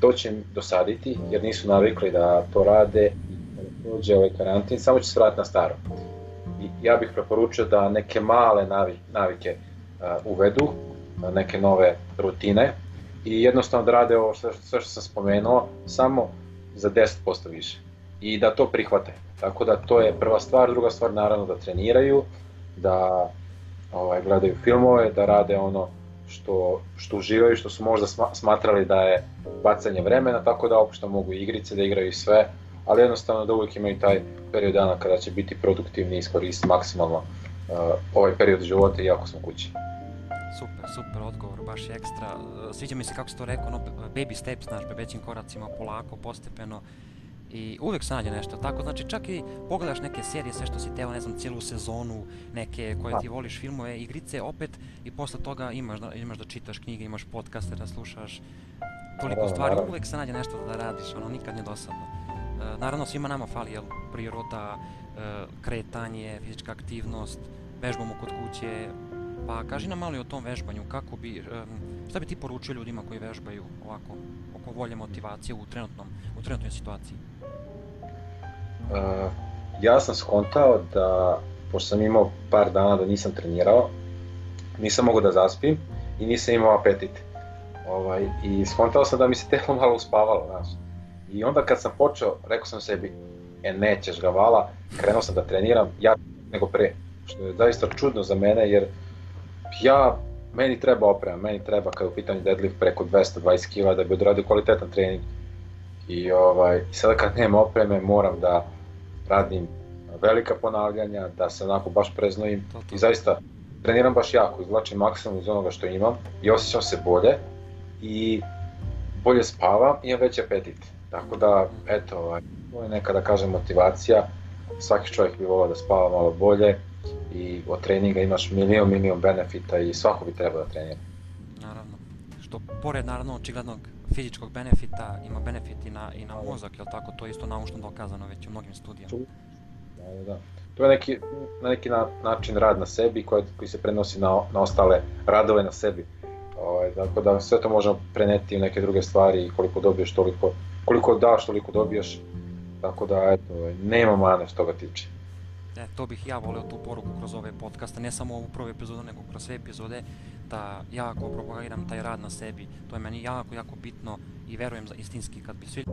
to će im dosaditi, jer nisu navikli da to rade i dođe ovaj karantin, samo će se vratiti na staro. I ja bih preporučio da neke male navike uvedu, neke nove rutine i jednostavno da rade ovo sve, sve što sam spomenuo, samo za 10% više i da to prihvate. Tako da to je prva stvar, druga stvar naravno da treniraju, da ovaj, gledaju filmove, da rade ono što, što uživaju, što su možda smatrali da je bacanje vremena, tako da uopšte mogu igrice, da igraju sve, ali jednostavno da uvijek imaju taj period dana kada će biti produktivni i iskoristiti maksimalno uh, ovaj period života iako smo kući. Super, super odgovor, baš je ekstra. Sviđa mi se kako se to rekao, no, baby steps, znaš, bebećim koracima, polako, postepeno. I uvek se nađe nešto. Tako, znači čak i pogledaš neke serije, sve što si teo, ne znam, cijelu sezonu, neke koje ti voliš, filmove, igrice, opet i posle toga imaš da, imaš da čitaš knjige, imaš podcaste da slušaš, toliko stvari, uvek se nađe nešto da radiš, ono, nikad nije dosadno. E, naravno, svima nama fali, jel, priroda, e, kretanje, fizička aktivnost, vežbamo kod kuće, pa kaži nam malo i o tom vežbanju, kako bi, šta bi ti poručio ljudima koji vežbaju ovako, oko volje motivacije u trenutnom, u trenutnoj situaciji? Uh, ja sam skontao da, pošto sam imao par dana da nisam trenirao, nisam mogao da zaspim i nisam imao apetit. Ovaj, I skontao sam da mi se telo malo uspavalo, znaš. I onda kad sam počeo, rekao sam sebi, e nećeš ga vala, krenuo sam da treniram, ja nego pre. Što je zaista čudno za mene, jer ja, meni treba oprema, meni treba kada je u pitanju deadlift preko 220 kg da bi odradio kvalitetan trening. I ovaj, sada kad nema opreme moram da radim velika ponavljanja, da se onako baš preznojim to, to. i zaista treniram baš jako, izvlačim maksimum iz onoga što imam i osjećam se bolje i bolje spavam i imam veći apetit. Tako da, eto, ovaj, to je neka da kažem motivacija, svaki čovjek bi volao da spava malo bolje i od treninga imaš milion, milion benefita i svako bi trebao da trenira. Naravno, što pored naravno očiglednog fizičkog benefita ima benefit i na, i na mozak, je tako? To je isto naučno dokazano već u mnogim studijama. Da, da, da. to je neki, na neki na, način rad na sebi koji, koji se prenosi na, na ostale radove na sebi. Ovaj, tako da sve to možemo preneti u neke druge stvari i koliko dobiješ toliko, koliko daš toliko dobiješ. Tako da eto, nema mane što toga tiče. E, to bih ja voleo tu poruku kroz ove podcaste, ne samo ovu prvu epizodu, nego kroz sve epizode, da jako propagiram taj rad na sebi. To je meni jako, jako bitno i verujem za istinski kad bi svi